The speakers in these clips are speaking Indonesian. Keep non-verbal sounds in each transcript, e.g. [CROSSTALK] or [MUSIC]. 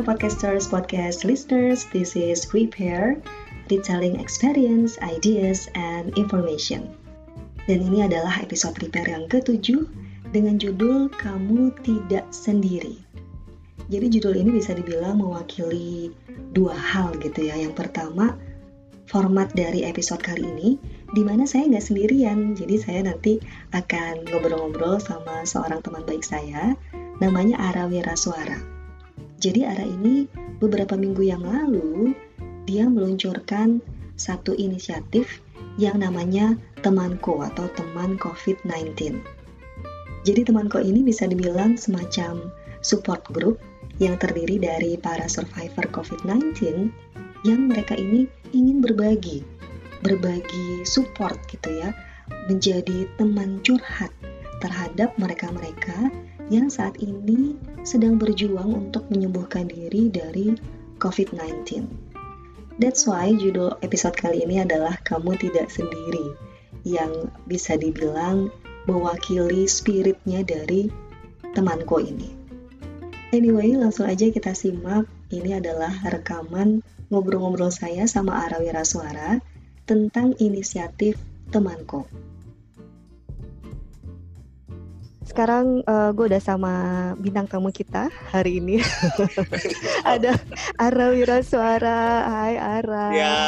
Podcasters, podcast listeners, this is Repair, Retelling Experience, Ideas, and Information. Dan ini adalah episode Repair yang ketujuh dengan judul Kamu Tidak Sendiri. Jadi judul ini bisa dibilang mewakili dua hal gitu ya. Yang pertama, format dari episode kali ini di mana saya nggak sendirian. Jadi saya nanti akan ngobrol-ngobrol sama seorang teman baik saya, namanya Ara Wiraswara. Jadi Ara ini beberapa minggu yang lalu dia meluncurkan satu inisiatif yang namanya Temanko atau Teman COVID-19. Jadi Temanko ini bisa dibilang semacam support group yang terdiri dari para survivor COVID-19 yang mereka ini ingin berbagi, berbagi support gitu ya, menjadi teman curhat terhadap mereka-mereka yang saat ini sedang berjuang untuk menyembuhkan diri dari COVID-19. That's why judul episode kali ini adalah Kamu Tidak Sendiri, yang bisa dibilang mewakili spiritnya dari temanku ini. Anyway, langsung aja kita simak. Ini adalah rekaman ngobrol-ngobrol saya sama Arawira Suara tentang inisiatif temanku. Sekarang uh, eh, gue udah sama bintang tamu kita hari ini. [LAUGHS] Ada Ara Wirasuara. Hai Ara. Ya,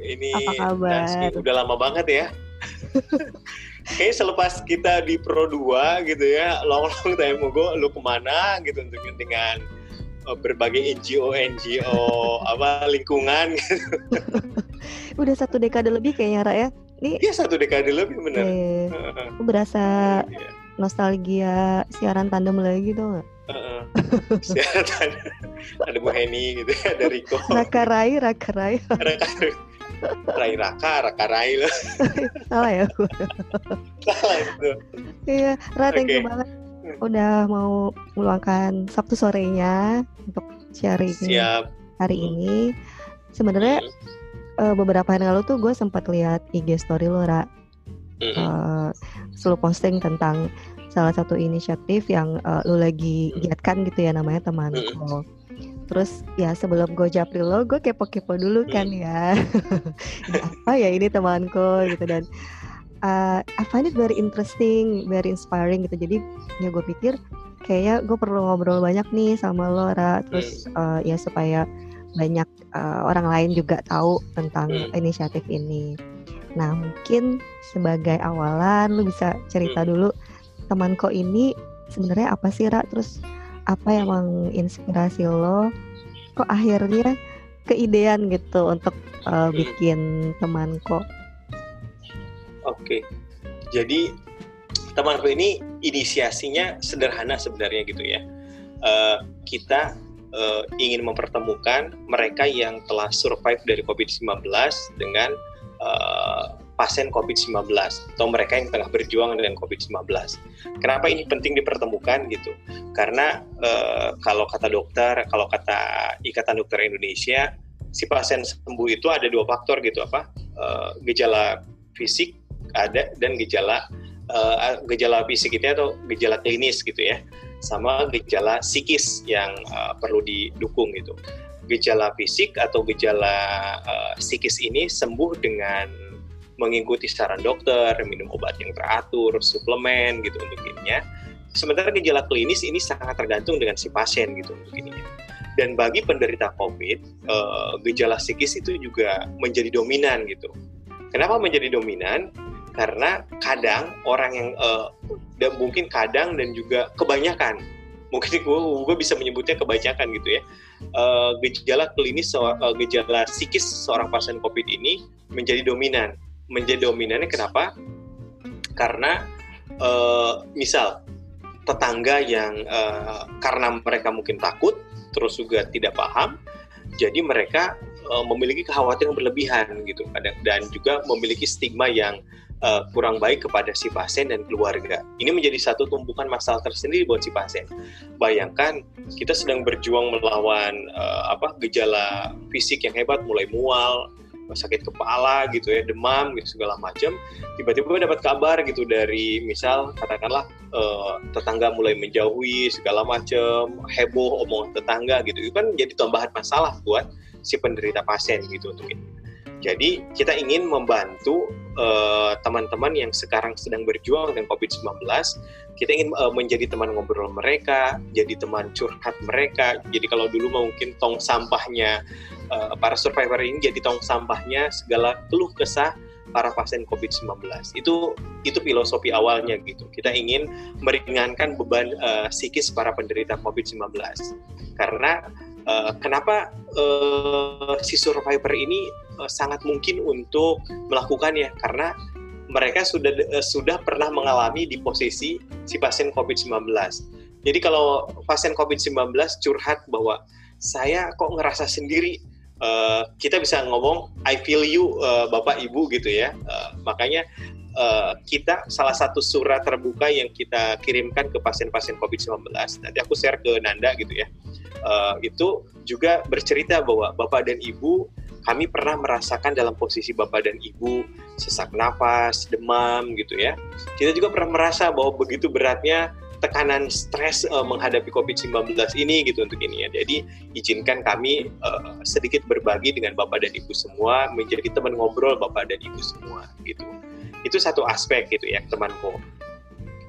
ini apa kabar? Nancy, udah lama banget ya. Kayaknya selepas kita di Pro 2 gitu ya, long-long time gue lu ke mana gitu untuk dengan uh, berbagai NGO NGO [LAUGHS] apa lingkungan gitu. Udah satu dekade lebih kayaknya Ra ya. Ini Iya satu dekade lebih bener. Eh, berasa iya nostalgia siaran tandem lagi tuh nggak? [LAUGHS] Siaran tandem ada Bu Heni gitu ya, ada Riko. Raka Rai, Raka Rai. Raka Rai Raka, Raka Rai loh. [LAUGHS] Salah ya gue. Salah itu. Iya, Ra, thank okay. you banget udah mau meluangkan Sabtu sorenya untuk sharing Siap. hari ini. Sebenarnya hmm. uh, beberapa hari lalu tuh gue sempat lihat IG story lo, Ra uh, selalu posting tentang salah satu inisiatif yang uh, lu lagi giatkan gitu ya namanya temanku. Terus ya sebelum gue japri lo, gue kepo-kepo dulu kan [LAUGHS] ya. apa ya ini temanku gitu dan uh, I find it very interesting, very inspiring gitu. Jadi ya gue pikir kayaknya gue perlu ngobrol banyak nih sama lo, Ra. Terus uh, ya supaya banyak uh, orang lain juga tahu tentang inisiatif ini. Nah, mungkin sebagai awalan lu bisa cerita hmm. dulu teman kok ini sebenarnya apa sih Ra? Terus apa yang menginspirasi lo? Kok akhirnya keidean gitu untuk uh, bikin teman kok? Oke. Jadi temanku ini inisiasinya sederhana sebenarnya gitu ya. Uh, kita uh, ingin mempertemukan mereka yang telah survive dari COVID-19 dengan uh, pasien COVID-19 atau mereka yang tengah berjuang dengan COVID-19. Kenapa ini penting dipertemukan gitu? Karena uh, kalau kata dokter, kalau kata Ikatan Dokter Indonesia, si pasien sembuh itu ada dua faktor gitu apa? Uh, gejala fisik ada dan gejala uh, gejala fisik itu atau gejala klinis gitu ya, sama gejala psikis yang uh, perlu didukung gitu gejala fisik atau gejala uh, psikis ini sembuh dengan mengikuti saran dokter, minum obat yang teratur, suplemen gitu untuk ininya. Sementara gejala klinis ini sangat tergantung dengan si pasien gitu untuk ininya. Dan bagi penderita COVID, uh, gejala psikis itu juga menjadi dominan gitu. Kenapa menjadi dominan? Karena kadang orang yang uh, dan mungkin kadang dan juga kebanyakan [LAUGHS] mungkin gue, bisa menyebutnya kebanyakan gitu ya uh, gejala klinis uh, gejala psikis seorang pasien COVID ini menjadi dominan. Menjadi dominannya kenapa? Karena uh, misal tetangga yang uh, karena mereka mungkin takut terus juga tidak paham jadi mereka uh, memiliki kekhawatiran berlebihan gitu. Dan juga memiliki stigma yang uh, kurang baik kepada si pasien dan keluarga. Ini menjadi satu tumpukan masalah tersendiri buat si pasien. Bayangkan kita sedang berjuang melawan uh, apa gejala fisik yang hebat, mulai mual, sakit kepala gitu ya demam gitu segala macam tiba-tiba dapat kabar gitu dari misal katakanlah uh, tetangga mulai menjauhi segala macam heboh omongan tetangga gitu itu kan jadi tambahan masalah buat si penderita pasien gitu untuk ini jadi kita ingin membantu uh, teman-teman yang sekarang sedang berjuang dengan COVID-19. Kita ingin uh, menjadi teman ngobrol mereka, jadi teman curhat mereka. Jadi kalau dulu mungkin tong sampahnya uh, para survivor ini jadi tong sampahnya segala keluh kesah para pasien COVID-19. Itu itu filosofi awalnya gitu. Kita ingin meringankan beban uh, psikis para penderita COVID-19. Karena uh, kenapa uh, si survivor ini uh, sangat mungkin untuk melakukannya karena mereka sudah uh, sudah pernah mengalami di posisi si pasien COVID-19. Jadi kalau pasien COVID-19 curhat bahwa saya kok ngerasa sendiri, uh, kita bisa ngomong I feel you uh, Bapak Ibu gitu ya. Uh, makanya uh, kita salah satu surat terbuka yang kita kirimkan ke pasien-pasien COVID-19. Nanti aku share ke Nanda gitu ya. Uh, itu juga bercerita bahwa Bapak dan Ibu kami pernah merasakan dalam posisi bapak dan ibu sesak nafas, demam gitu ya. Kita juga pernah merasa bahwa begitu beratnya tekanan stres uh, menghadapi COVID-19 ini gitu untuk ini ya. Jadi izinkan kami uh, sedikit berbagi dengan Bapak dan Ibu semua menjadi teman ngobrol Bapak dan Ibu semua gitu. Itu satu aspek gitu ya temanku.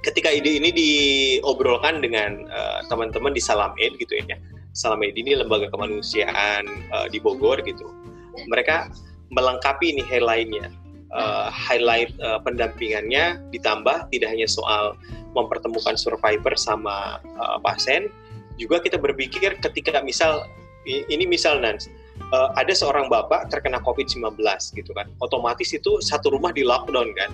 Ketika ide ini diobrolkan dengan uh, teman-teman di Salam Aid gitu ya. Salam Aid ini lembaga kemanusiaan uh, di Bogor gitu mereka melengkapi nih lainnya uh, highlight uh, pendampingannya ditambah tidak hanya soal mempertemukan survivor sama uh, pasien juga kita berpikir ketika misal ini misal Nans uh, ada seorang bapak terkena COVID-19 gitu kan. Otomatis itu satu rumah di lockdown kan.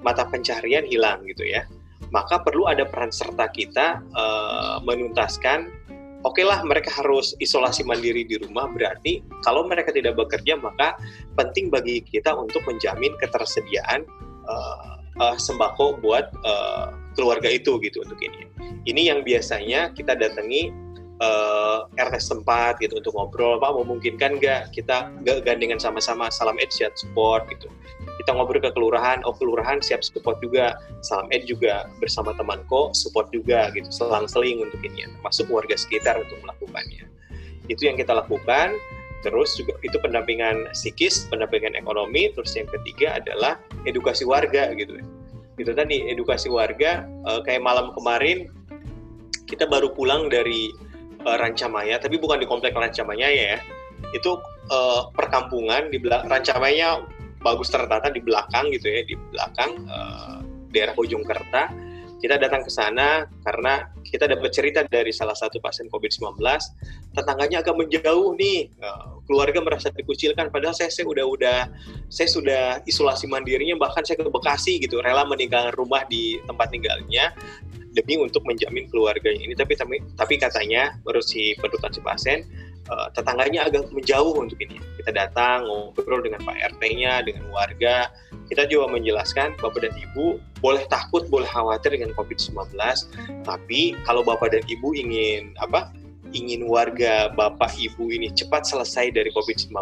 Mata pencarian hilang gitu ya. Maka perlu ada peran serta kita uh, menuntaskan oke okay lah mereka harus isolasi mandiri di rumah berarti kalau mereka tidak bekerja maka penting bagi kita untuk menjamin ketersediaan uh, uh, sembako buat uh, keluarga itu gitu untuk ini. Ini yang biasanya kita datangi uh, RT setempat gitu untuk ngobrol, Pak memungkinkan nggak kita nggak gandengan sama-sama salam ed support? gitu. Kita ngobrol ke kelurahan oh kelurahan siap support juga. Salam ed juga bersama temanku support juga gitu. Selang-seling untuk ini ya termasuk warga sekitar untuk melakukannya. Itu yang kita lakukan. Terus juga itu pendampingan psikis pendampingan ekonomi. Terus yang ketiga adalah edukasi warga gitu ya. Itu tadi edukasi warga uh, kayak malam kemarin kita baru pulang dari uh, Rancamaya tapi bukan di komplek Rancamaya ya. Itu uh, perkampungan di belakang Rancamaya bagus tertata di belakang gitu ya di belakang uh, daerah Kerta kita datang ke sana karena kita dapat cerita dari salah satu pasien COVID-19 tetangganya agak menjauh nih. Uh, keluarga merasa dikucilkan padahal saya saya udah udah saya sudah isolasi mandirinya bahkan saya ke Bekasi gitu rela meninggalkan rumah di tempat tinggalnya demi untuk menjamin keluarganya ini. Tapi tapi, katanya menurut si pendudukan si pasien uh, tetangganya agak menjauh untuk ini. Kita datang ngobrol dengan Pak RT-nya, dengan warga. Kita juga menjelaskan Bapak dan Ibu boleh takut, boleh khawatir dengan COVID-19, tapi kalau Bapak dan Ibu ingin apa? ingin warga Bapak Ibu ini cepat selesai dari COVID-19,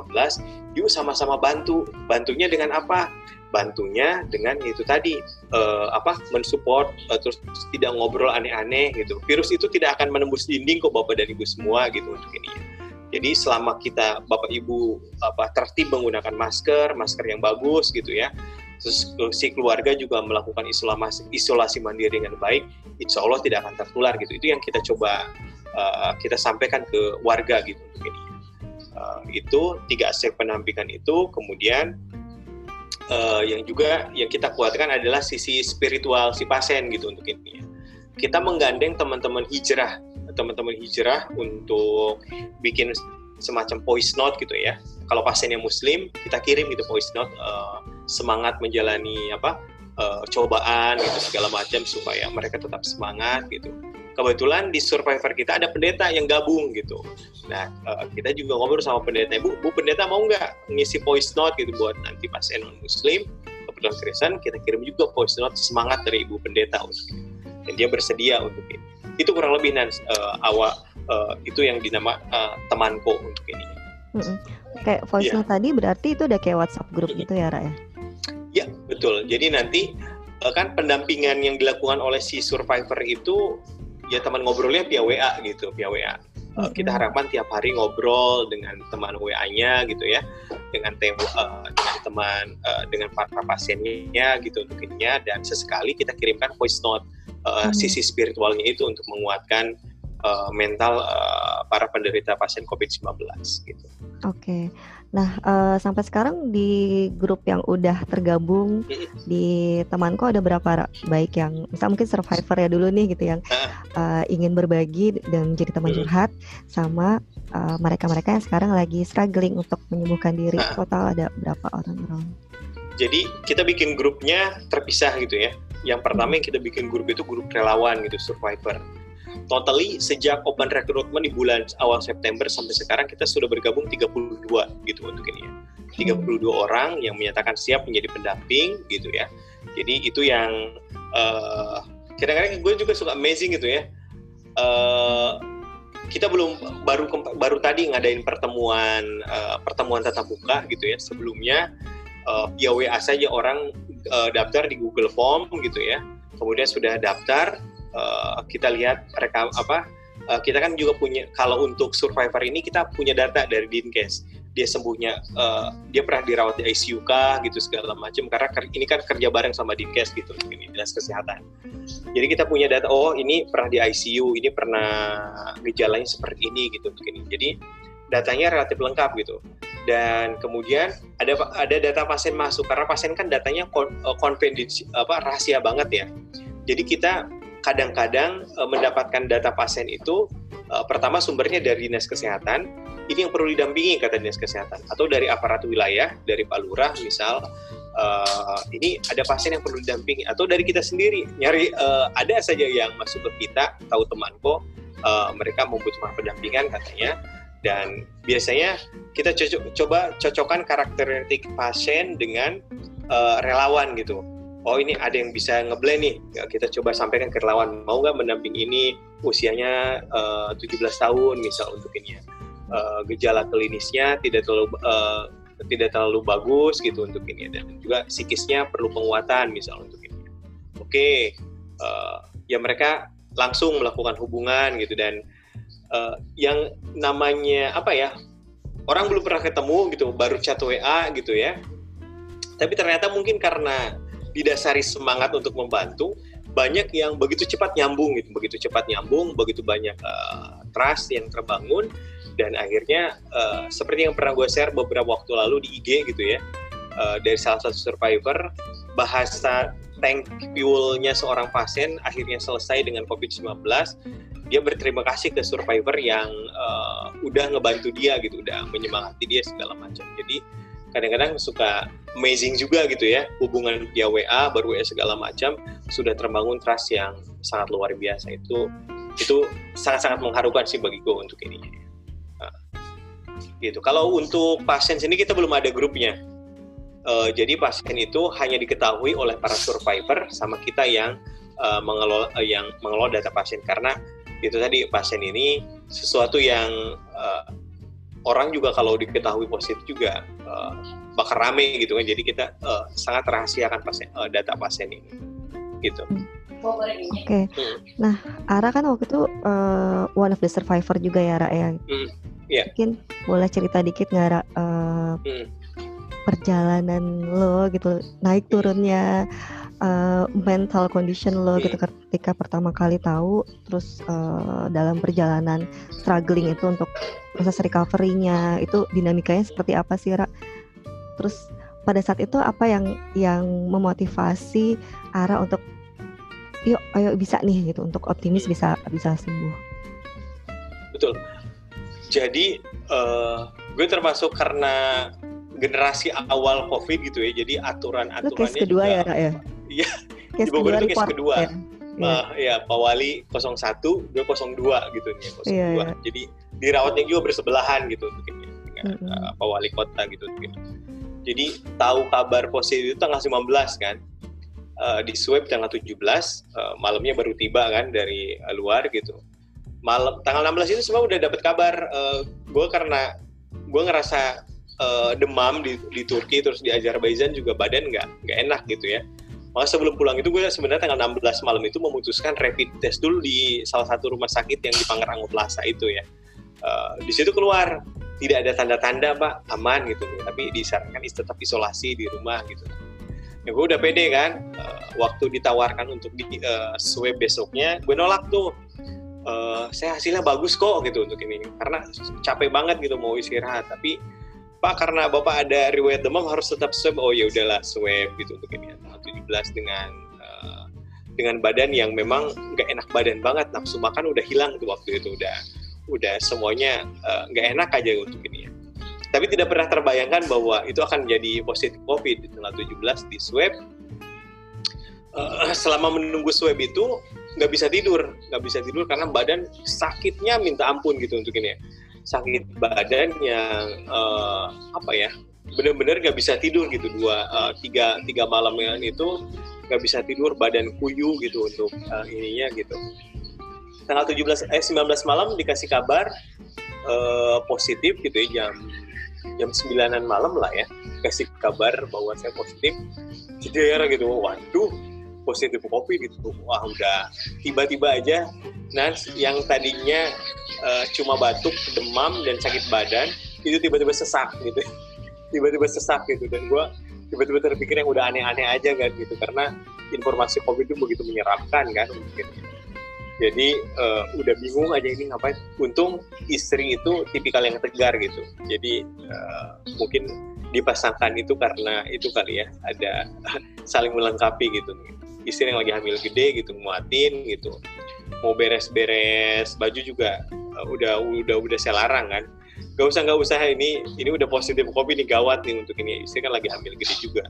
yuk sama-sama bantu. Bantunya dengan apa? Bantunya dengan itu tadi uh, apa mensupport uh, terus tidak ngobrol aneh-aneh gitu. Virus itu tidak akan menembus dinding kok Bapak dan Ibu semua gitu untuk ini. Jadi selama kita Bapak Ibu apa tertib menggunakan masker, masker yang bagus gitu ya. Terus si keluarga juga melakukan isolasi isolasi mandiri dengan baik, insya Allah tidak akan tertular gitu. Itu yang kita coba uh, kita sampaikan ke warga gitu ini. Uh, itu tiga aspek pendampingan itu, kemudian uh, yang juga yang kita kuatkan adalah sisi spiritual si pasien gitu untuk ini. Kita menggandeng teman-teman hijrah teman-teman hijrah untuk bikin semacam voice note gitu ya. Kalau pasiennya muslim, kita kirim gitu voice note uh, semangat menjalani apa uh, cobaan gitu segala macam supaya mereka tetap semangat gitu. Kebetulan di survivor kita ada pendeta yang gabung gitu. Nah, uh, kita juga ngobrol sama pendeta, Bu, Bu pendeta mau nggak ngisi voice note gitu buat nanti pasien non muslim, kebetulan Kristen, kita kirim juga voice note semangat dari Ibu pendeta dan dia bersedia untuk itu itu kurang lebih nan uh, awal uh, itu yang dinama uh, temanku untuk ini. Mm-mm. kayak voice yeah. note tadi berarti itu udah kayak WhatsApp grup gitu ya, Ra ya? Ya, betul. Jadi nanti eh, kan pendampingan yang dilakukan oleh si survivor itu ya teman ngobrolnya via WA gitu, via WA. Uh, kita harapkan tiap hari ngobrol dengan teman WA-nya gitu ya, dengan tem uh, dengan teman uh, dengan para pasiennya gitu untuk ininya dan sesekali kita kirimkan voice note uh, hmm. sisi spiritualnya itu untuk menguatkan uh, mental uh, para penderita pasien COVID-19 gitu. Oke. Okay. Nah, uh, sampai sekarang di grup yang udah tergabung di temanku ada berapa baik yang misal mungkin survivor ya dulu nih gitu yang uh, ingin berbagi dan jadi teman curhat sama mereka-mereka uh, yang sekarang lagi struggling untuk menyembuhkan diri. Total ada berapa orang-orang? Jadi kita bikin grupnya terpisah gitu ya. Yang pertama yang kita bikin grup itu grup relawan gitu, survivor totally sejak open recruitment di bulan awal September sampai sekarang kita sudah bergabung 32 gitu untuk ini ya. 32 hmm. orang yang menyatakan siap menjadi pendamping gitu ya. Jadi itu yang uh, kadang-kadang gue juga suka amazing gitu ya. Uh, kita belum baru baru tadi ngadain pertemuan uh, pertemuan tatap muka gitu ya. Sebelumnya uh, via WA saja orang uh, daftar di Google Form gitu ya. Kemudian sudah daftar uh, kita lihat rekam apa uh, kita kan juga punya kalau untuk survivor ini kita punya data dari Dinkes. Dia sembuhnya uh, dia pernah dirawat di ICU kah gitu segala macam. Karena ini kan kerja bareng sama Dinkes gitu ini dinas kesehatan. Jadi kita punya data oh ini pernah di ICU ini pernah gejalanya seperti ini gitu untuk ini jadi datanya relatif lengkap gitu dan kemudian ada ada data pasien masuk karena pasien kan datanya konfidensial apa rahasia banget ya. Jadi kita kadang-kadang uh, mendapatkan data pasien itu uh, pertama sumbernya dari dinas kesehatan. Ini yang perlu didampingi kata dinas kesehatan. Atau dari aparat wilayah dari Pak Lurah misal ini ada pasien yang perlu didampingi. Atau dari kita sendiri nyari ada saja yang masuk ke kita tahu temanku uh, mereka membutuhkan pendampingan katanya dan biasanya kita cocok, coba cocokkan karakteristik pasien dengan uh, relawan gitu. Oh ini ada yang bisa ngeblend nih. Ya, kita coba sampaikan ke relawan mau nggak mendamping ini usianya uh, 17 tahun misal untuk ini ya. Uh, gejala klinisnya tidak terlalu uh, tidak terlalu bagus gitu untuk ini dan juga psikisnya perlu penguatan misal untuk ini. Oke okay, uh, ya mereka langsung melakukan hubungan gitu dan uh, yang namanya apa ya orang belum pernah ketemu gitu baru chat WA gitu ya. Tapi ternyata mungkin karena didasari semangat untuk membantu banyak yang begitu cepat nyambung gitu begitu cepat nyambung begitu banyak uh, trust yang terbangun dan akhirnya uh, seperti yang pernah gue share beberapa waktu lalu di IG gitu ya uh, dari salah satu survivor bahasa tank fuelnya seorang pasien akhirnya selesai dengan COVID-19 dia berterima kasih ke survivor yang uh, udah ngebantu dia gitu udah menyemangati dia segala macam. Jadi kadang-kadang suka amazing juga gitu ya hubungan via WA baru WA segala macam sudah terbangun trust yang sangat luar biasa. Itu itu sangat-sangat mengharukan sih bagi gue untuk ini nah, gitu. Kalau untuk pasien sini kita belum ada grupnya. Uh, jadi pasien itu hanya diketahui oleh para survivor sama kita yang uh, mengelola yang mengelola data pasien. Karena itu tadi pasien ini sesuatu yang uh, orang juga kalau diketahui positif juga uh, bakal rame gitu kan jadi kita uh, sangat rahasiakan pasien uh, data pasien ini gitu. Oke, okay. hmm. nah Ara kan waktu itu uh, one of the survivor juga ya Ra ya. Hmm. Yeah. Mungkin boleh cerita dikit nggak Ra uh, hmm. perjalanan lo gitu naik turunnya uh, mental condition lo gitu hmm. ketika pertama kali tahu terus uh, dalam perjalanan struggling itu untuk proses recovery-nya itu dinamikanya seperti apa sih Ra? Terus pada saat itu apa yang yang memotivasi Ara untuk yuk ayo bisa nih gitu untuk optimis hmm. bisa bisa sembuh. Betul. Jadi uh, gue termasuk karena generasi awal COVID gitu ya. Jadi aturan-aturannya kedua juga, ya, Ra, ya? Iya. Di Bogor itu case kedua. Ya. Uh, ya Pak Wali 01, gue 02 gitu nih, 02. Yeah, yeah. Jadi dirawatnya juga bersebelahan gitu mungkin ya, dengan mm -hmm. uh, Pak Wali Kota gitu mungkin. Jadi tahu kabar positif itu tanggal 15 kan. Uh, di swab tanggal 17, uh, malamnya baru tiba kan dari uh, luar gitu. Malam tanggal 16 itu semua udah dapat kabar uh, gue karena gue ngerasa uh, demam di, di Turki terus di Azerbaijan juga badan nggak nggak enak gitu ya maka sebelum pulang itu gue sebenarnya tanggal 16 malam itu memutuskan rapid test dulu di salah satu rumah sakit yang di Pangrango Plaza itu ya. Uh, di situ keluar. Tidak ada tanda-tanda pak. Aman gitu. Tapi disarankan tetap isolasi di rumah gitu. Ya gue udah pede kan. Uh, waktu ditawarkan untuk di uh, swab besoknya gue nolak tuh. Uh, saya hasilnya bagus kok gitu untuk ini. Karena capek banget gitu mau istirahat. Tapi Pak karena Bapak ada riwayat demam harus tetap swab. Oh ya udahlah swab gitu untuk ini. tanggal 17 dengan uh, dengan badan yang memang nggak enak badan banget nafsu makan udah hilang tuh waktu itu udah udah semuanya eh, nggak uh, enak aja untuk ini ya. Tapi tidak pernah terbayangkan bahwa itu akan menjadi positif COVID di tanggal 17 di swab. Uh, selama menunggu swab itu nggak bisa tidur, nggak bisa tidur karena badan sakitnya minta ampun gitu untuk ini ya. Sakit badan yang uh, apa ya, benar-benar nggak bisa tidur gitu. Dua uh, tiga tiga malam yang itu nggak bisa tidur badan kuyu gitu untuk uh, ininya gitu. Tanggal 17 eh 19 malam dikasih kabar uh, positif gitu ya jam jam 9 malam lah ya. Kasih kabar bahwa saya positif. Cedera gitu waduh positif covid gitu. Wah udah tiba-tiba aja nah yang tadinya uh, cuma batuk demam dan sakit badan itu tiba-tiba sesak gitu tiba-tiba sesak gitu. Dan gue tiba-tiba terpikir yang udah aneh-aneh aja kan gitu. Karena informasi covid itu begitu menyeramkan kan mungkin. Jadi uh, udah bingung aja ini ngapain. Untung istri itu tipikal yang tegar gitu. Jadi uh, mungkin dipasangkan itu karena itu kali ya ada [LAUGHS] saling melengkapi gitu. Istri yang lagi hamil gede gitu muatin gitu. Mau beres-beres baju juga uh, udah udah udah saya larang kan gak usah gak usah. Ini ini udah positif covid ini gawat nih untuk ini. Istri kan lagi hamil gede juga.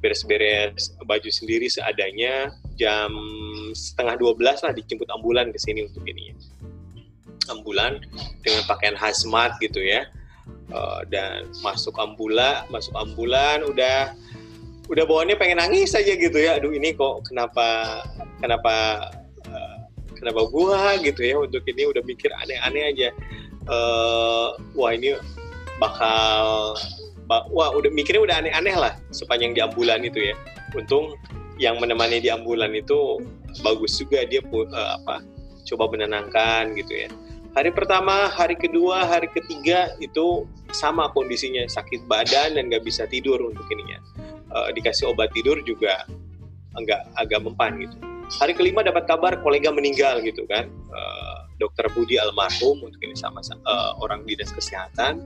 Beres-beres baju sendiri seadanya jam setengah 12 lah dijemput ambulan ke sini untuk ini ambulan dengan pakaian hazmat gitu ya. Uh, dan masuk ambulan masuk ambulan udah udah bawaannya pengen nangis aja gitu ya. Aduh ini kok kenapa kenapa kenapa gua gitu ya untuk ini udah mikir aneh-aneh aja. Uh, wah ini bakal wah udah mikirnya udah aneh-aneh lah sepanjang di ambulan itu ya. Untung yang menemani di ambulan itu bagus juga dia uh, apa coba menenangkan gitu ya. Hari pertama hari kedua hari ketiga itu sama kondisinya sakit badan dan nggak bisa tidur untuk ininya. Uh, dikasih obat tidur juga enggak agak mempan gitu hari kelima dapat kabar kolega meninggal gitu kan. Uh, dokter Budi almarhum untuk ini sama uh, orang dinas kesehatan.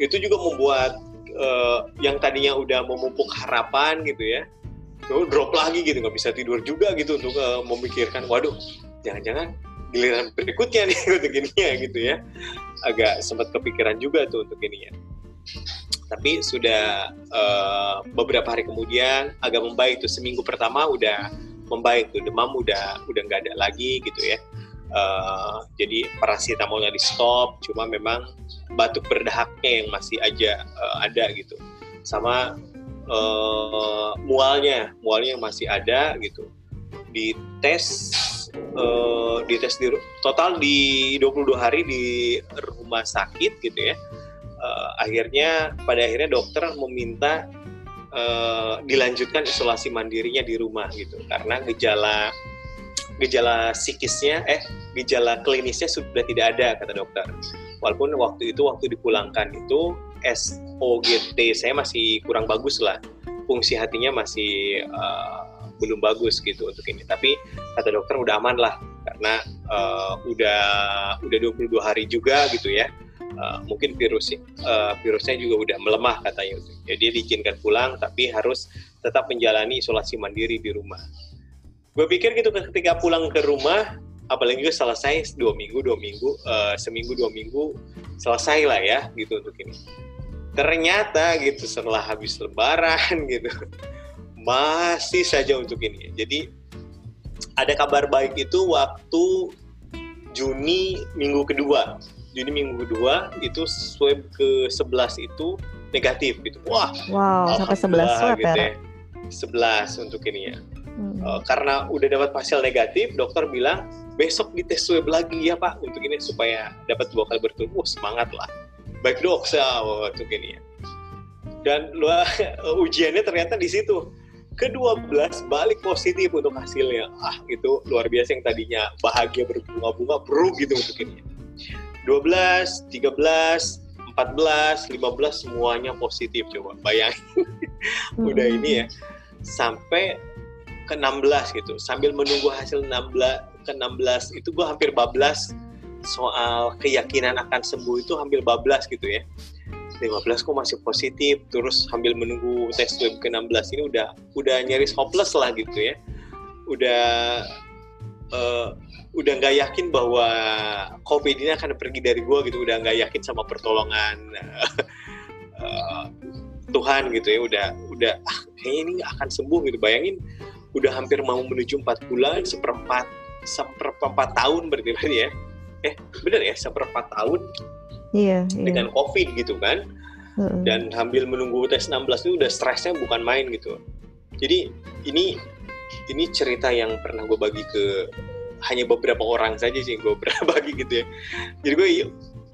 Itu juga membuat uh, yang tadinya udah memupuk harapan gitu ya itu drop lagi gitu nggak bisa tidur juga gitu untuk uh, memikirkan waduh jangan-jangan giliran berikutnya nih [LAUGHS] untuk ini ya gitu ya. Agak sempat kepikiran juga tuh untuk ini ya tapi sudah uh, beberapa hari kemudian agak membaik tuh seminggu pertama udah membaik tuh demam udah udah nggak ada lagi gitu ya Uh, jadi paracetamolnya di stop, cuma memang batuk berdahaknya yang masih aja uh, ada gitu. Sama uh, mualnya, mualnya yang masih ada gitu. Di tes uh, di tes di total di 22 hari di rumah sakit gitu ya. Uh, akhirnya pada akhirnya dokter meminta uh, dilanjutkan isolasi mandirinya di rumah gitu. Karena gejala gejala psikisnya eh gejala klinisnya sudah tidak ada kata dokter. Walaupun waktu itu waktu dipulangkan itu SOGT saya masih kurang bagus lah. Fungsi hatinya masih uh, belum bagus gitu untuk ini. Tapi kata dokter udah aman lah. Karena uh, udah udah 22 hari juga gitu ya uh, mungkin virus uh, virusnya juga udah melemah katanya jadi diizinkan pulang tapi harus tetap menjalani isolasi mandiri di rumah. Gue pikir gitu ketika pulang ke rumah apalagi juga selesai dua minggu dua minggu uh, seminggu dua minggu selesai lah ya gitu untuk ini. Ternyata gitu setelah habis lebaran [LAUGHS] gitu masih saja untuk ini. Jadi ada kabar baik itu waktu Juni minggu kedua Juni minggu kedua itu swab ke 11 itu negatif gitu. Wah wow sampai 11 swab gitu ya? 11 untuk ini ya. Hmm. Uh, karena udah dapat hasil negatif, dokter bilang besok dites swab lagi ya pak untuk ini supaya dapat dua kali berturut. Oh semangat lah. baik doksa waktu gini ya. Dan lu ujiannya ternyata di situ. Ke-12 balik positif untuk hasilnya. Ah itu luar biasa yang tadinya bahagia berbunga-bunga bro gitu untuk ini 12 13 14 15 semuanya positif coba bayangin. [LAUGHS] Udah ini ya sampai ke 16 gitu. Sambil menunggu hasil 16 ke 16 itu gue hampir bablas soal keyakinan akan sembuh itu hampir bablas gitu ya. 15 kok masih positif terus sambil menunggu tes swab ke-16 ini udah udah nyaris hopeless lah gitu ya. Udah uh, udah nggak yakin bahwa covid ini akan pergi dari gue gitu udah nggak yakin sama pertolongan uh, [LAUGHS] Tuhan gitu ya udah udah ah, kayaknya ini akan sembuh gitu bayangin udah hampir mau menuju empat bulan seperempat seperempat tahun berarti ya eh bener ya seperempat tahun Iya, iya. dengan COVID gitu kan. Uh-uh. Dan sambil menunggu tes 16 itu udah stresnya bukan main gitu. Jadi ini ini cerita yang pernah gue bagi ke hanya beberapa orang saja sih gue pernah [LAUGHS] bagi gitu ya. Jadi gue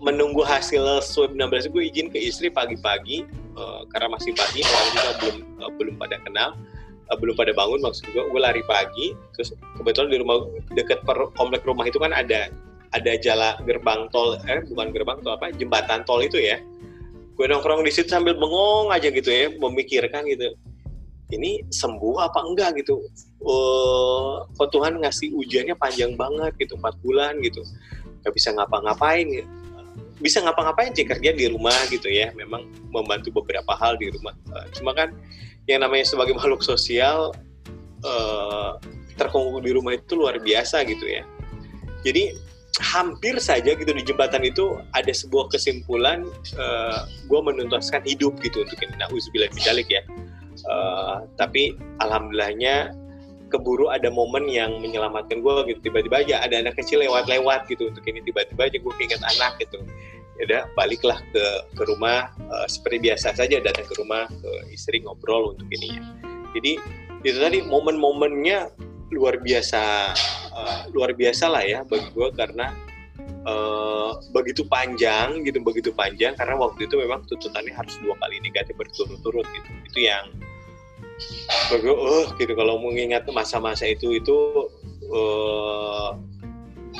menunggu hasil swab 16 gue izin ke istri pagi-pagi uh, karena masih pagi orang juga belum uh, belum pada kenal uh, belum pada bangun maksud gue gue lari pagi terus kebetulan di rumah dekat komplek rumah itu kan ada ada jala gerbang tol eh bukan gerbang tol apa jembatan tol itu ya gue nongkrong di situ sambil bengong aja gitu ya memikirkan gitu ini sembuh apa enggak gitu. Uh, kok Tuhan ngasih ujiannya panjang banget gitu empat bulan gitu. Nggak bisa ngapa-ngapain gitu. bisa ngapa-ngapain sih kerja di rumah gitu ya. Memang membantu beberapa hal di rumah. Uh, cuma kan yang namanya sebagai [LAUGHS] makhluk sosial uh, terkungkung di rumah itu luar biasa gitu ya. Jadi hampir saja gitu di jembatan itu ada sebuah kesimpulan uh, eh, gue menuntaskan hidup gitu untuk ini. Nah ya uh, tapi alhamdulillahnya keburu ada momen yang menyelamatkan gue gitu. Tiba-tiba aja ada anak kecil lewat-lewat gitu untuk ini. Tiba-tiba aja gue ingat anak gitu. Ya udah baliklah ke ke rumah. Uh, seperti biasa saja datang ke rumah ke istri ngobrol untuk ini ya. Jadi itu tadi momen-momennya luar biasa uh, luar biasa lah ya bagi gue karena uh, begitu panjang gitu begitu panjang karena waktu itu memang tuntutannya harus dua kali negatif berturut-turut gitu. Itu yang bagi gue oh gitu. Kalau mengingat masa-masa itu itu uh,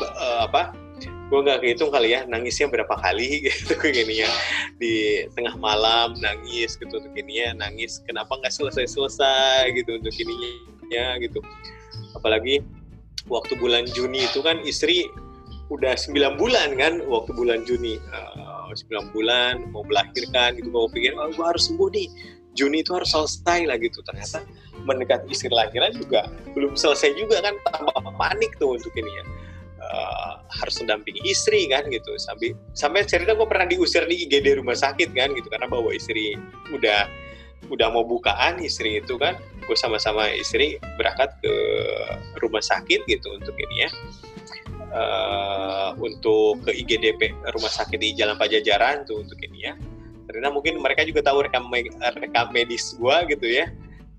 uh, apa gue nggak kehitung kali ya nangisnya berapa kali [LAUGHS] gitu gini ya di tengah malam nangis gitu untuk ini ya nangis kenapa nggak selesai selesai gitu untuk ininya gitu. Apalagi waktu bulan Juni itu kan istri udah 9 bulan kan waktu bulan Juni. Uh, eh, 9 bulan mau melahirkan gitu mau pikir oh gue harus sembuh nih Juni itu harus selesai lah gitu. Ternyata mendekati istri lahiran juga belum selesai juga kan tambah panik tuh untuk ini ya. Uh, harus mendampingi istri kan gitu. Sampai sampai cerita gue pernah diusir di IGD rumah sakit kan gitu karena bawa istri udah udah mau bukaan istri itu kan. Gue sama-sama istri berangkat ke rumah sakit gitu untuk ini ya. Uh, untuk ke IGDP rumah sakit di Jalan Pajajaran tuh untuk ini ya karena mungkin mereka juga tahu rekam rekam medis gue gitu ya.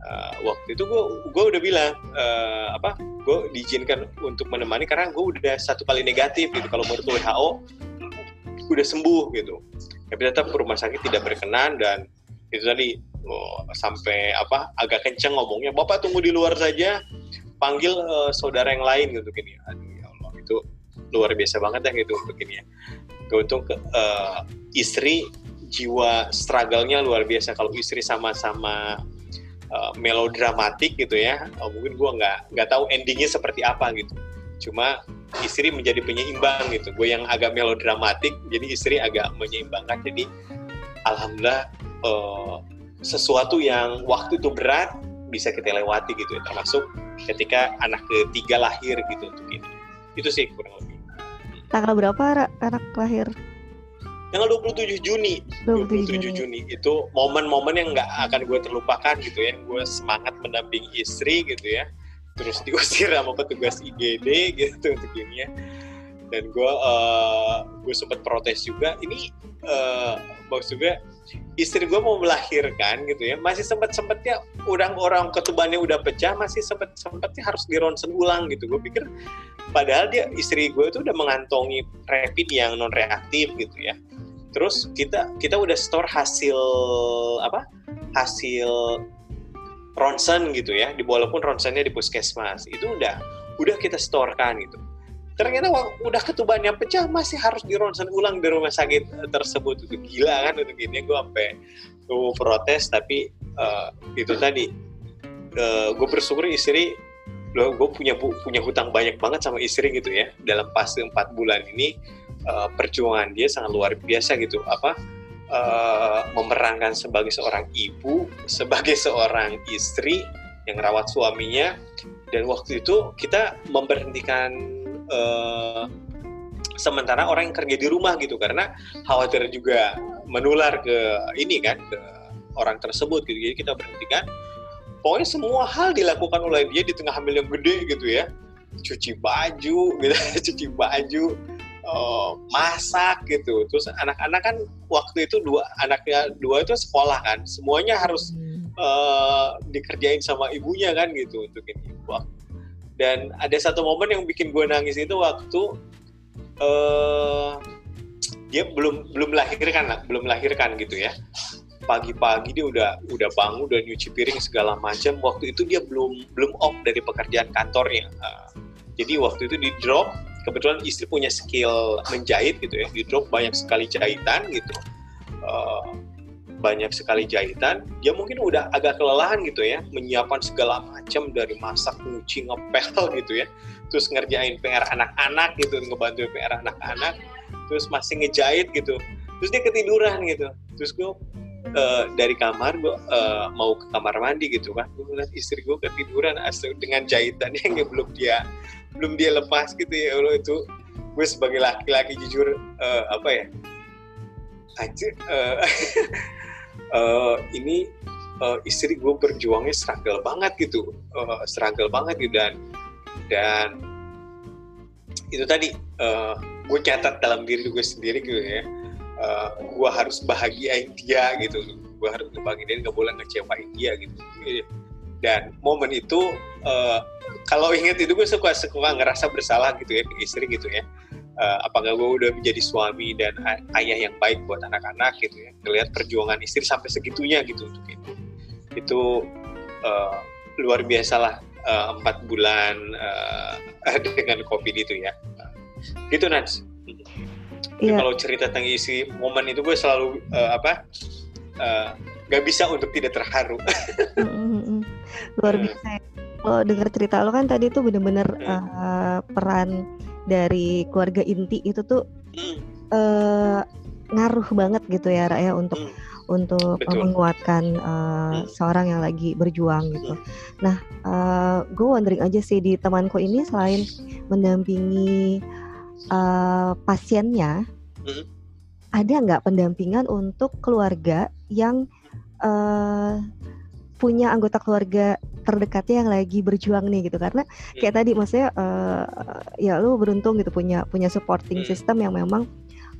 Uh, waktu itu gue gue udah bilang uh, apa gue diizinkan untuk menemani karena gue udah satu kali negatif gitu. Kalau menurut WHO udah sembuh gitu. Tapi tetap rumah sakit tidak berkenan dan itu tadi oh, sampai apa agak kenceng ngomongnya bapak tunggu di luar saja panggil uh, saudara yang lain gitu gini aduh ya Allah itu luar biasa banget ya gitu untuk ini ya. Untuk uh, istri jiwa struggle-nya luar biasa. Kalau istri sama-sama uh, melodramatik gitu ya oh, mungkin gue nggak nggak tahu endingnya seperti apa gitu. Cuma istri menjadi penyeimbang gitu. Gue yang agak melodramatik jadi istri agak menyeimbangkan. Jadi alhamdulillah uh, sesuatu yang waktu itu berat bisa kita lewati gitu ya. Termasuk ketika anak ketiga lahir gitu untuk ini. Itu sih kurang lebih. Tanggal berapa anak lahir tanggal 27 Juni. 27, 27 Juni. Itu momen-momen yang nggak akan gue terlupakan gitu ya. Gue semangat mendampingi istri gitu ya. Terus diusir sama petugas IGD gitu untuk ini ya. Dan gue uh, gue sempat protes juga. Ini uh, maksud gue istri gue mau melahirkan gitu ya. Masih sempat sempatnya orang-orang ketubannya udah pecah masih sempat sempatnya harus di ronsen ulang gitu. Gue pikir padahal dia istri gue itu udah mengantongi rapid yang non reaktif gitu ya terus kita kita udah store hasil apa? Hasil ronsen gitu ya di walaupun ronsennya di puskesmas. Itu udah udah kita storekan gitu. Ternyata udah ketubannya pecah masih harus di ronsen ulang di rumah sakit tersebut. Itu gila kan untuk ini gue sampai gue protes tapi uh, itu tadi. Uh, gue bersyukur istri gue punya punya hutang banyak banget sama istri gitu ya dalam fase empat bulan ini uh, perjuangan dia sangat luar biasa gitu. Apa uh, memerankan sebagai seorang ibu sebagai [LAUGHS] seorang istri yang rawat suaminya. Dan waktu itu kita memberhentikan uh, sementara orang yang kerja di rumah gitu. Karena khawatir juga menular ke ini kan ke orang tersebut gitu. Jadi kita berhentikan. Pokoknya semua hal dilakukan oleh dia di tengah hamil yang gede gitu ya. Cuci baju gitu. [LAUGHS] Cuci baju uh, masak gitu. Terus anak-anak kan waktu itu dua anaknya dua itu sekolah kan. Semuanya harus uh, dikerjain sama ibunya kan gitu untuk ini. Dan ada satu momen yang bikin gue nangis itu waktu uh, dia belum belum melahirkan belum melahirkan gitu ya. Pagi-pagi dia udah udah bangun udah nyuci piring segala macam. Waktu itu dia belum belum off dari pekerjaan kantornya. Uh, jadi waktu itu di drop kebetulan istri punya skill menjahit gitu ya. Di drop banyak sekali jahitan gitu. Uh, banyak sekali jahitan. Dia mungkin udah agak kelelahan gitu ya. Menyiapkan segala macam dari masak nyuci ngepel [LAUGHS] gitu ya. Terus ngerjain PR anak-anak gitu ngebantu PR anak-anak. Terus masih ngejahit gitu. Terus dia ketiduran gitu. Terus gue uh, dari kamar gue uh, mau ke kamar mandi gitu kan. Gue ngeliat istri gue ketiduran asli dengan jahitannya [LAUGHS] yang belum dia belum dia lepas gitu ya. Allah itu gue sebagai laki-laki jujur uh, apa ya? Aja uh, uh, ini uh, istri gue berjuangnya struggle banget gitu. Uh, struggle banget gitu dan dan itu tadi uh, gue catat dalam diri gue sendiri gitu ya. Uh, gue harus bahagiain dia gitu. Gue harus bahagiain dia nggak boleh ngecewain dia gitu dan momen itu uh, kalau inget itu gue suka suka ngerasa bersalah gitu ya ke istri gitu ya. Uh, apakah gue udah menjadi suami dan ayah yang baik buat anak-anak gitu ya. Ngelihat perjuangan istri sampai segitunya gitu untuk itu. Itu uh, luar biasa lah empat uh, bulan uh, [LAUGHS] dengan covid itu ya. Gitu Nats. Yeah. kalau cerita tentang isi momen itu gue selalu uh, apa uh, gak bisa untuk tidak terharu. Luar [LAUGHS] hmm. Biasa lo dengar cerita lo kan tadi tuh bener-bener uh, peran dari keluarga inti itu tuh uh, ngaruh banget gitu ya Raya untuk hmm. untuk Betul. menguatkan uh, seorang yang lagi berjuang gitu. Nah, uh, gue wondering aja sih di temanku ini selain mendampingi uh, pasiennya hmm. ada nggak pendampingan untuk keluarga yang uh, punya anggota keluarga terdekatnya yang lagi berjuang nih gitu karena kayak hmm. tadi maksudnya uh, ya lu beruntung gitu punya punya supporting hmm. system yang memang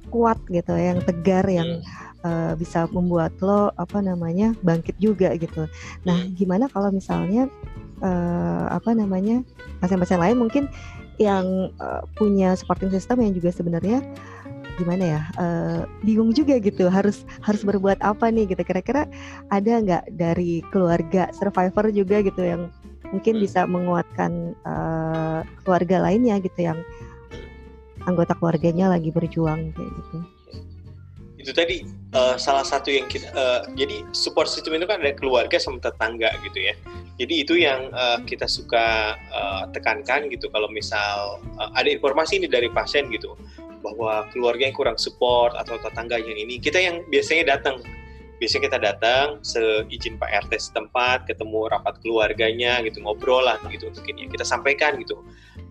kuat gitu yang tegar yang uh, bisa membuat lo apa namanya bangkit juga gitu. Nah, gimana kalau misalnya uh, apa namanya pasien-pasien lain mungkin yang uh, punya supporting system yang juga sebenarnya gimana ya uh, bingung juga gitu harus harus berbuat apa nih gitu. Kira-kira ada nggak dari keluarga survivor juga gitu yang mungkin bisa menguatkan uh, keluarga lainnya gitu yang anggota keluarganya lagi berjuang kayak gitu? Itu tadi uh, salah satu yang kita uh, jadi support system itu kan ada keluarga sama tetangga gitu ya. Jadi itu yang uh, kita suka uh, tekankan gitu kalau misal uh, ada informasi ini dari pasien gitu bahwa keluarga yang kurang support atau tetangga yang ini kita yang biasanya datang biasanya kita datang seizin Pak RT setempat ketemu rapat keluarganya gitu ngobrol lah gitu untuk ini kita sampaikan gitu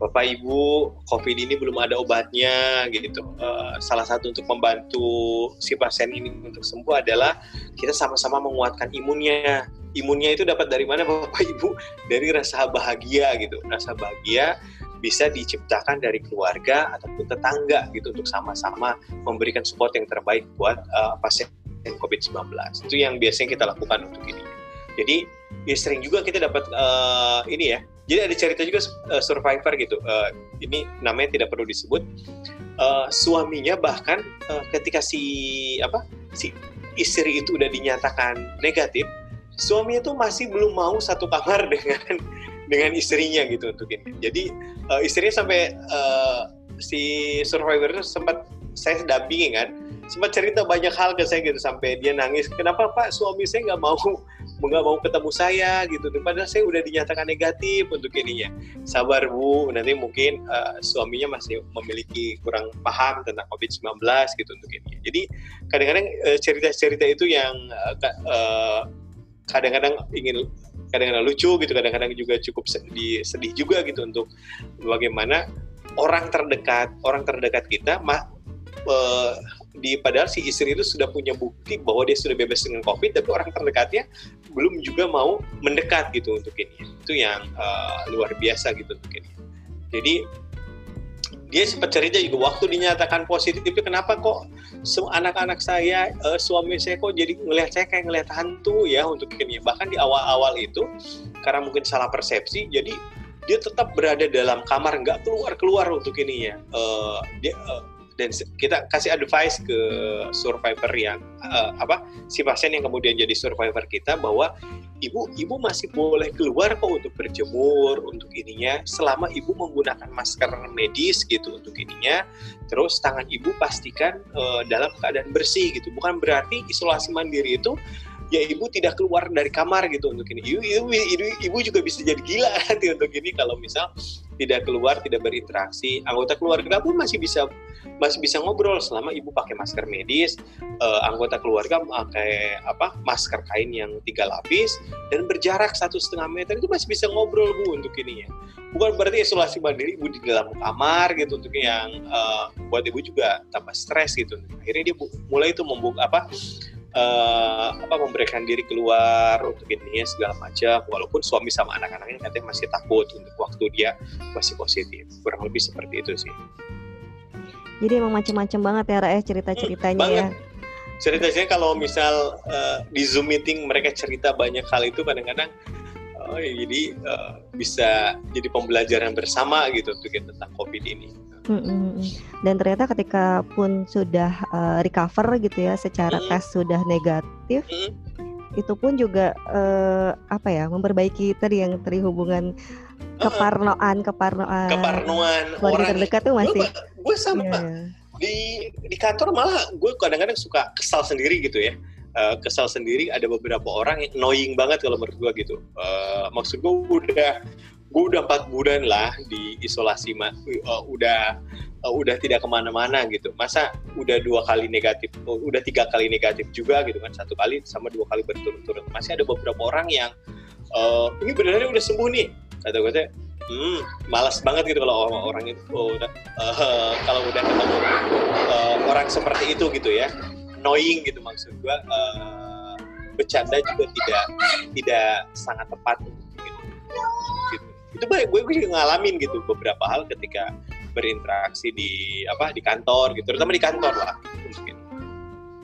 Bapak Ibu, COVID ini belum ada obatnya gitu. Uh, salah satu untuk membantu si pasien ini untuk sembuh adalah kita sama-sama menguatkan imunnya. Imunnya itu dapat dari mana Bapak Ibu? Dari rasa bahagia gitu. Rasa bahagia bisa diciptakan dari keluarga ataupun tetangga gitu untuk sama-sama memberikan support yang terbaik buat uh, pasien COVID-19. Itu yang biasanya kita lakukan untuk ini. Jadi ya sering juga kita dapat uh, ini ya jadi ada cerita juga uh, survivor gitu uh, ini namanya tidak perlu disebut uh, suaminya bahkan uh, ketika si apa si istri itu udah dinyatakan negatif, suaminya tuh masih belum mau satu kamar [LAUGHS] dengan dengan istrinya gitu untuk ini. Jadi uh, istrinya sampai uh, si survivor itu sempat saya dampingi kan sempat cerita banyak hal ke saya gitu sampai dia nangis kenapa pak? Suami saya nggak mau [LAUGHS] nggak mau ketemu saya gitu. Padahal saya udah dinyatakan negatif untuk ininya. Sabar bu nanti mungkin uh, suaminya masih memiliki kurang paham tentang covid-19 gitu untuk ini. Jadi kadang-kadang uh, cerita-cerita itu yang uh, kadang-kadang ingin kadang-kadang lucu gitu kadang-kadang juga cukup sedih, sedih juga gitu untuk bagaimana orang terdekat orang terdekat kita ma, uh, di padahal si istri itu sudah punya bukti bahwa dia sudah bebas dengan covid tapi orang terdekatnya belum juga mau mendekat gitu untuk ini. Itu yang uh, luar biasa gitu untuk ini. Jadi dia sempat cerita juga waktu dinyatakan positif itu kenapa kok anak-anak saya uh, suami saya kok jadi ngelihat saya kayak ngelihat hantu ya untuk ini. Bahkan di awal-awal itu karena mungkin salah persepsi jadi dia tetap berada dalam kamar nggak keluar keluar untuk ini ya uh, dia uh, dan kita kasih advice ke survivor yang uh, apa si pasien yang kemudian jadi survivor kita bahwa ibu ibu masih boleh keluar kok untuk berjemur untuk ininya selama ibu menggunakan masker medis gitu untuk ininya. Terus tangan ibu pastikan uh, dalam keadaan bersih gitu. Bukan berarti isolasi mandiri itu ya ibu tidak keluar dari kamar gitu untuk ini. Ibu, ibu, ibu, ibu juga bisa jadi gila [LAUGHS] nanti untuk ini kalau misal tidak keluar tidak berinteraksi. Anggota keluarga pun masih bisa masih bisa ngobrol selama ibu pakai masker medis uh, anggota keluarga pakai apa masker kain yang tiga lapis dan berjarak satu setengah meter itu masih bisa ngobrol bu untuk ini ya. Bukan berarti isolasi mandiri ibu di dalam kamar gitu untuk yang uh, buat ibu juga tambah stres gitu. Akhirnya dia mulai itu membuka apa uh, apa memberikan diri keluar untuk ini segala macam. Walaupun suami sama anak-anaknya katanya masih takut untuk waktu dia masih positif. Kurang lebih seperti itu sih. Jadi emang macam-macam banget ya Ra cerita-ceritanya hmm, ya. Cerita-ceritanya kalau misal uh, di zoom meeting mereka cerita banyak hal itu kadang-kadang oh, ya, jadi uh, bisa jadi pembelajaran bersama gitu untuk tentang covid ini dan ternyata ketika pun sudah uh, recover gitu ya, secara mm. tes sudah negatif, mm. itu pun juga uh, apa ya, memperbaiki tadi yang tadi hubungan keparnoan, keparnoan, keparnoan orang terdekat tuh masih. Gue sama yeah. di di kantor malah gue kadang-kadang suka kesal sendiri gitu ya. Uh, kesal sendiri ada beberapa orang yang annoying banget kalau menurut gue gitu. Uh, maksud gue udah gue udah empat bulan lah di isolasi uh, udah uh, udah tidak ke mana-mana gitu. Masa udah dua kali negatif uh, udah tiga kali negatif juga gitu kan satu kali sama dua kali berturut-turut. Masih ada beberapa orang yang uh, ini benernya udah sembuh nih? Kata gue teh hmm malas banget gitu kalau orang, orang itu oh, udah uh, kalau udah ketemu uh, orang seperti itu gitu ya. Annoying gitu maksud gue uh, bercanda juga tidak tidak sangat tepat itu gue gue juga ngalamin gitu beberapa hal ketika berinteraksi di apa di kantor gitu terutama di kantor lah mungkin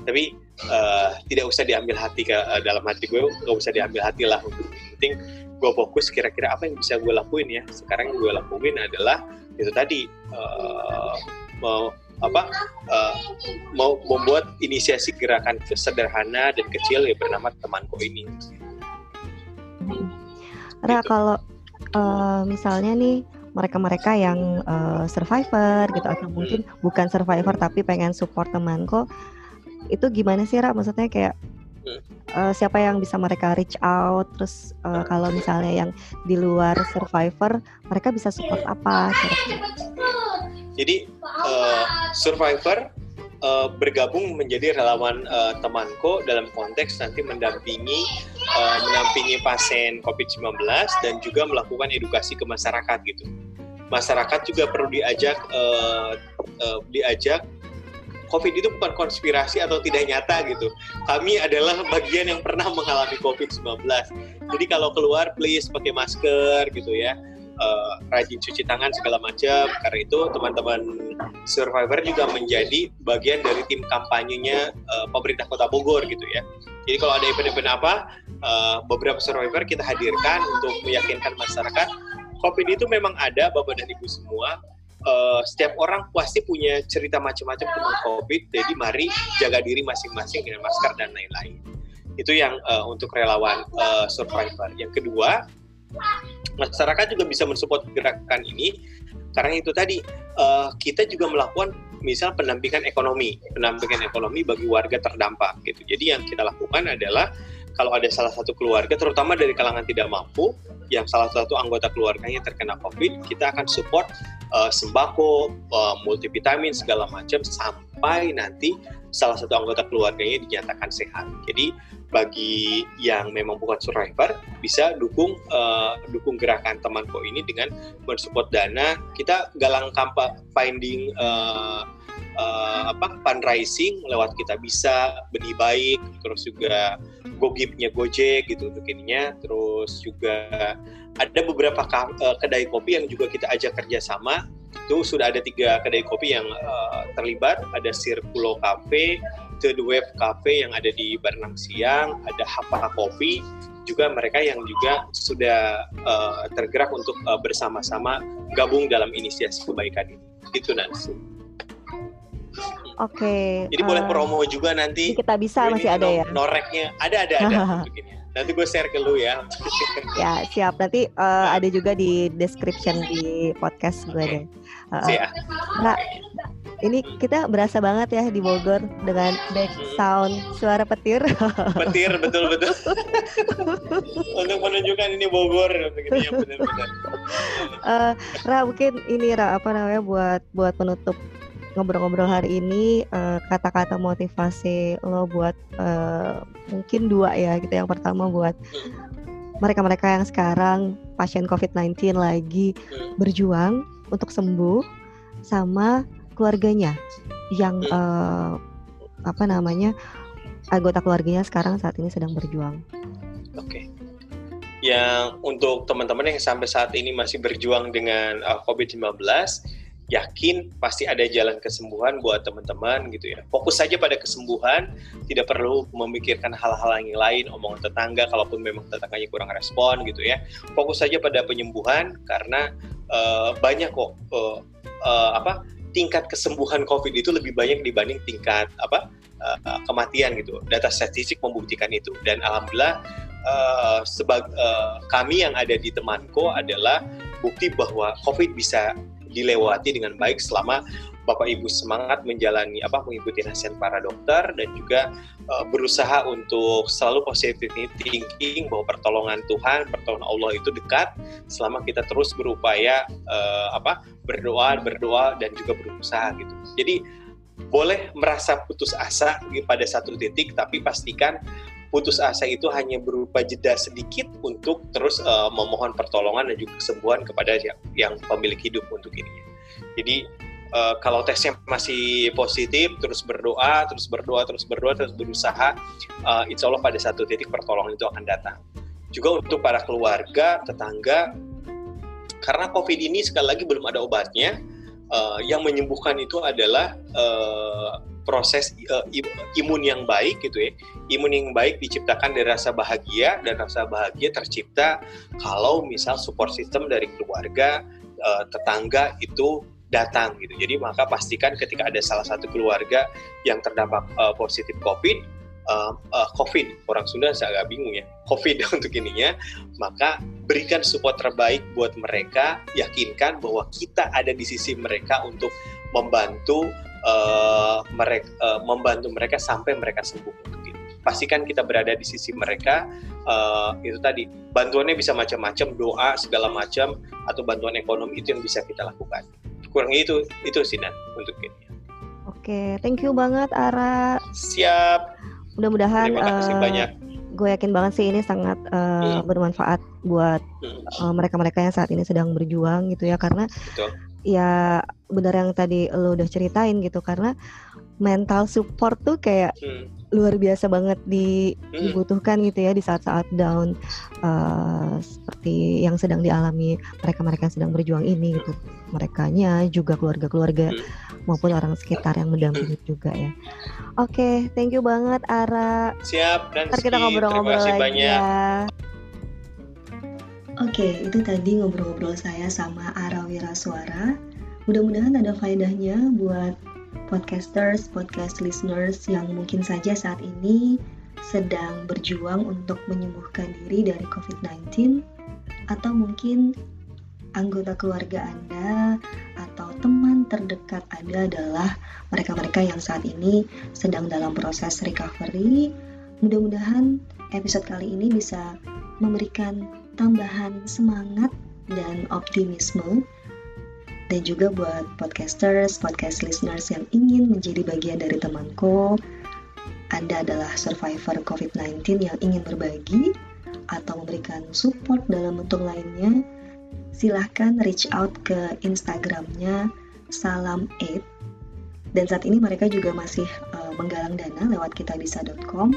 tapi uh, tidak usah diambil hati ke uh, dalam hati gue nggak usah diambil hati lah untuk penting gue fokus kira-kira apa yang bisa gue lakuin ya sekarang yang gue lakuin adalah itu tadi uh, mau apa uh, mau membuat inisiasi gerakan sederhana dan kecil ya bernama temanku ini. Ra gitu. kalau uh, misalnya nih mereka-mereka yang uh, survivor gitu atau mungkin bukan survivor tapi pengen support temanku itu gimana sih Ra? Maksudnya kayak uh, siapa yang bisa mereka reach out? Terus uh, kalau misalnya yang di luar survivor mereka bisa support apa? Jadi uh, survivor uh, bergabung menjadi relawan uh, temanku dalam konteks nanti mendampingi uh, mendampingi pasien COVID-19 dan juga melakukan edukasi ke masyarakat gitu. Masyarakat juga perlu diajak uh, uh, diajak COVID itu bukan konspirasi atau tidak nyata gitu. Kami adalah bagian yang pernah mengalami COVID-19. Jadi kalau keluar please pakai masker gitu ya uh, rajin cuci tangan segala macam karena itu teman-teman survivor juga menjadi bagian dari tim kampanyenya uh, pemerintah kota Bogor gitu ya jadi kalau ada event-event apa uh, beberapa survivor kita hadirkan untuk meyakinkan masyarakat COVID itu memang ada bapak dan ibu semua uh, setiap orang pasti punya cerita macam-macam tentang COVID. Jadi mari jaga diri masing-masing dengan masker dan lain-lain. Itu yang uh, untuk relawan uh, survivor. Yang kedua, masyarakat juga bisa mensupport gerakan ini karena itu tadi uh, kita juga melakukan misal pendampingan ekonomi, pendampingan ekonomi bagi warga terdampak gitu. Jadi yang kita lakukan adalah kalau ada salah satu keluarga, terutama dari kalangan tidak mampu, yang salah satu anggota keluarganya terkena COVID, kita akan support uh, sembako, uh, multivitamin segala macam sampai nanti salah satu anggota keluarganya dinyatakan sehat. Jadi bagi yang memang bukan survivor bisa dukung uh, dukung gerakan temanku ini dengan mensupport dana. Kita galang kampanye finding uh, uh, apa fundraising lewat kita bisa benih baik terus juga gogipnya Gojek gitu untuk ininya. Terus juga ada beberapa uh, kedai kopi yang juga kita ajak kerjasama. Itu sudah ada tiga kedai kopi yang uh, terlibat. Ada Circulo Cafe Third Wave Cafe yang ada di Barenang Siang ada Hapa Kopi juga mereka yang juga sudah uh, tergerak untuk uh, bersama-sama gabung dalam inisiasi kebaikan ini. Gitu Nancy. Oke. Okay, Jadi uh, boleh eh, promo juga nanti. Kita bisa masih ada ya. Noreknya ada ada ada. [LAUGHS] nanti gue share ke lu ya. ya siap. Nanti uh, ada juga di description di podcast gue okay. deh. Uh, siap. Nah, ini kita berasa banget ya di Bogor dengan back hmm. sound suara petir. Petir betul betul. [LAUGHS] Untuk menunjukkan ini Bogor begini ya benar-benar. uh, Ra mungkin ini Ra apa namanya buat buat penutup ngobrol-ngobrol hari ini eh, kata-kata motivasi lo buat uh, mungkin dua ya gitu yang pertama buat mereka-mereka yang sekarang pasien COVID-19 lagi berjuang untuk sembuh sama keluarganya yang uh, apa namanya anggota keluarganya sekarang saat ini sedang berjuang. Oke. Okay. Yang untuk teman-teman yang sampai saat ini masih berjuang dengan uh, COVID-19 yakin pasti ada jalan kesembuhan buat teman-teman gitu ya. Fokus saja pada kesembuhan, tidak perlu memikirkan hal-hal yang lain, omongan tetangga kalaupun memang tetangganya kurang respon gitu ya. Fokus saja pada penyembuhan karena uh, banyak kok uh, uh, apa tingkat kesembuhan COVID itu lebih banyak dibanding tingkat apa uh, kematian gitu. Data statistik membuktikan itu dan alhamdulillah uh, sebag uh, kami yang ada di temanko adalah bukti bahwa COVID bisa dilewati dengan baik selama Bapak Ibu semangat menjalani apa mengikuti nasihat para dokter dan juga uh, berusaha untuk selalu positive thinking bahwa pertolongan Tuhan, pertolongan Allah itu dekat selama kita terus berupaya uh, apa berdoa, berdoa dan juga berusaha gitu. Jadi boleh merasa putus asa pada satu titik tapi pastikan putus asa itu hanya berupa jeda sedikit untuk terus uh, memohon pertolongan dan juga kesembuhan kepada yang, yang pemilik hidup untuk ini. Jadi uh, kalau tesnya masih positif, terus berdoa, terus berdoa, terus berdoa, terus berusaha, uh, insya Allah pada satu titik pertolongan itu akan datang. Juga untuk para keluarga, tetangga, karena COVID ini sekali lagi belum ada obatnya, uh, yang menyembuhkan itu adalah uh, proses uh, imun yang baik gitu ya. Imun yang baik diciptakan dari rasa bahagia dan rasa bahagia tercipta kalau misal support system dari keluarga, uh, tetangga itu datang gitu. Jadi maka pastikan ketika ada salah satu keluarga yang terdampak uh, positif COVID, uh, uh, COVID orang Sunda saya agak bingung ya, [LAUGHS] COVID untuk ininya, maka berikan support terbaik buat mereka, yakinkan bahwa kita ada di sisi mereka untuk membantu uh, mereka uh, membantu mereka sampai mereka sembuh gitu. Pastikan kita berada di sisi mereka. Uh, itu tadi bantuannya bisa macam-macam, doa segala macam atau bantuan ekonomi itu yang bisa kita lakukan. Kurang itu itu sih dan untuk ini. Oke, thank you banget Ara. Siap. Mudah-mudahan Terima kasih uh, banyak gue yakin banget sih ini sangat uh, hmm. bermanfaat buat mereka-mereka uh, yang saat ini sedang berjuang gitu ya karena Betul ya benar yang tadi lo udah ceritain gitu karena mental support tuh kayak hmm. luar biasa banget di, hmm. dibutuhkan gitu ya di saat-saat down uh, seperti yang sedang dialami mereka-mereka yang sedang berjuang ini gitu nya juga keluarga-keluarga hmm. maupun orang sekitar yang mendampingi hmm. juga ya oke okay, thank you banget Ara siap dan Ntar kita ngobrol-ngobrol lagi banyak. ya Oke, itu tadi ngobrol-ngobrol saya sama Ara Wirasuara, Mudah-mudahan ada faedahnya buat podcasters, podcast listeners yang mungkin saja saat ini sedang berjuang untuk menyembuhkan diri dari COVID-19 atau mungkin anggota keluarga Anda atau teman terdekat Anda adalah mereka-mereka yang saat ini sedang dalam proses recovery. Mudah-mudahan episode kali ini bisa memberikan tambahan semangat dan optimisme dan juga buat podcasters, podcast listeners yang ingin menjadi bagian dari temanku, Anda adalah survivor COVID-19 yang ingin berbagi atau memberikan support dalam bentuk lainnya, silahkan reach out ke Instagramnya Salam Aid. Dan saat ini mereka juga masih uh, menggalang dana lewat kitabisa.com.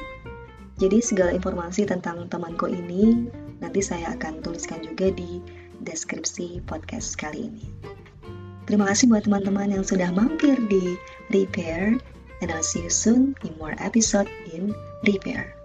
Jadi segala informasi tentang temanku ini nanti saya akan tuliskan juga di deskripsi podcast kali ini. Terima kasih buat teman-teman yang sudah mampir di Repair, and I'll see you soon in more episode in Repair.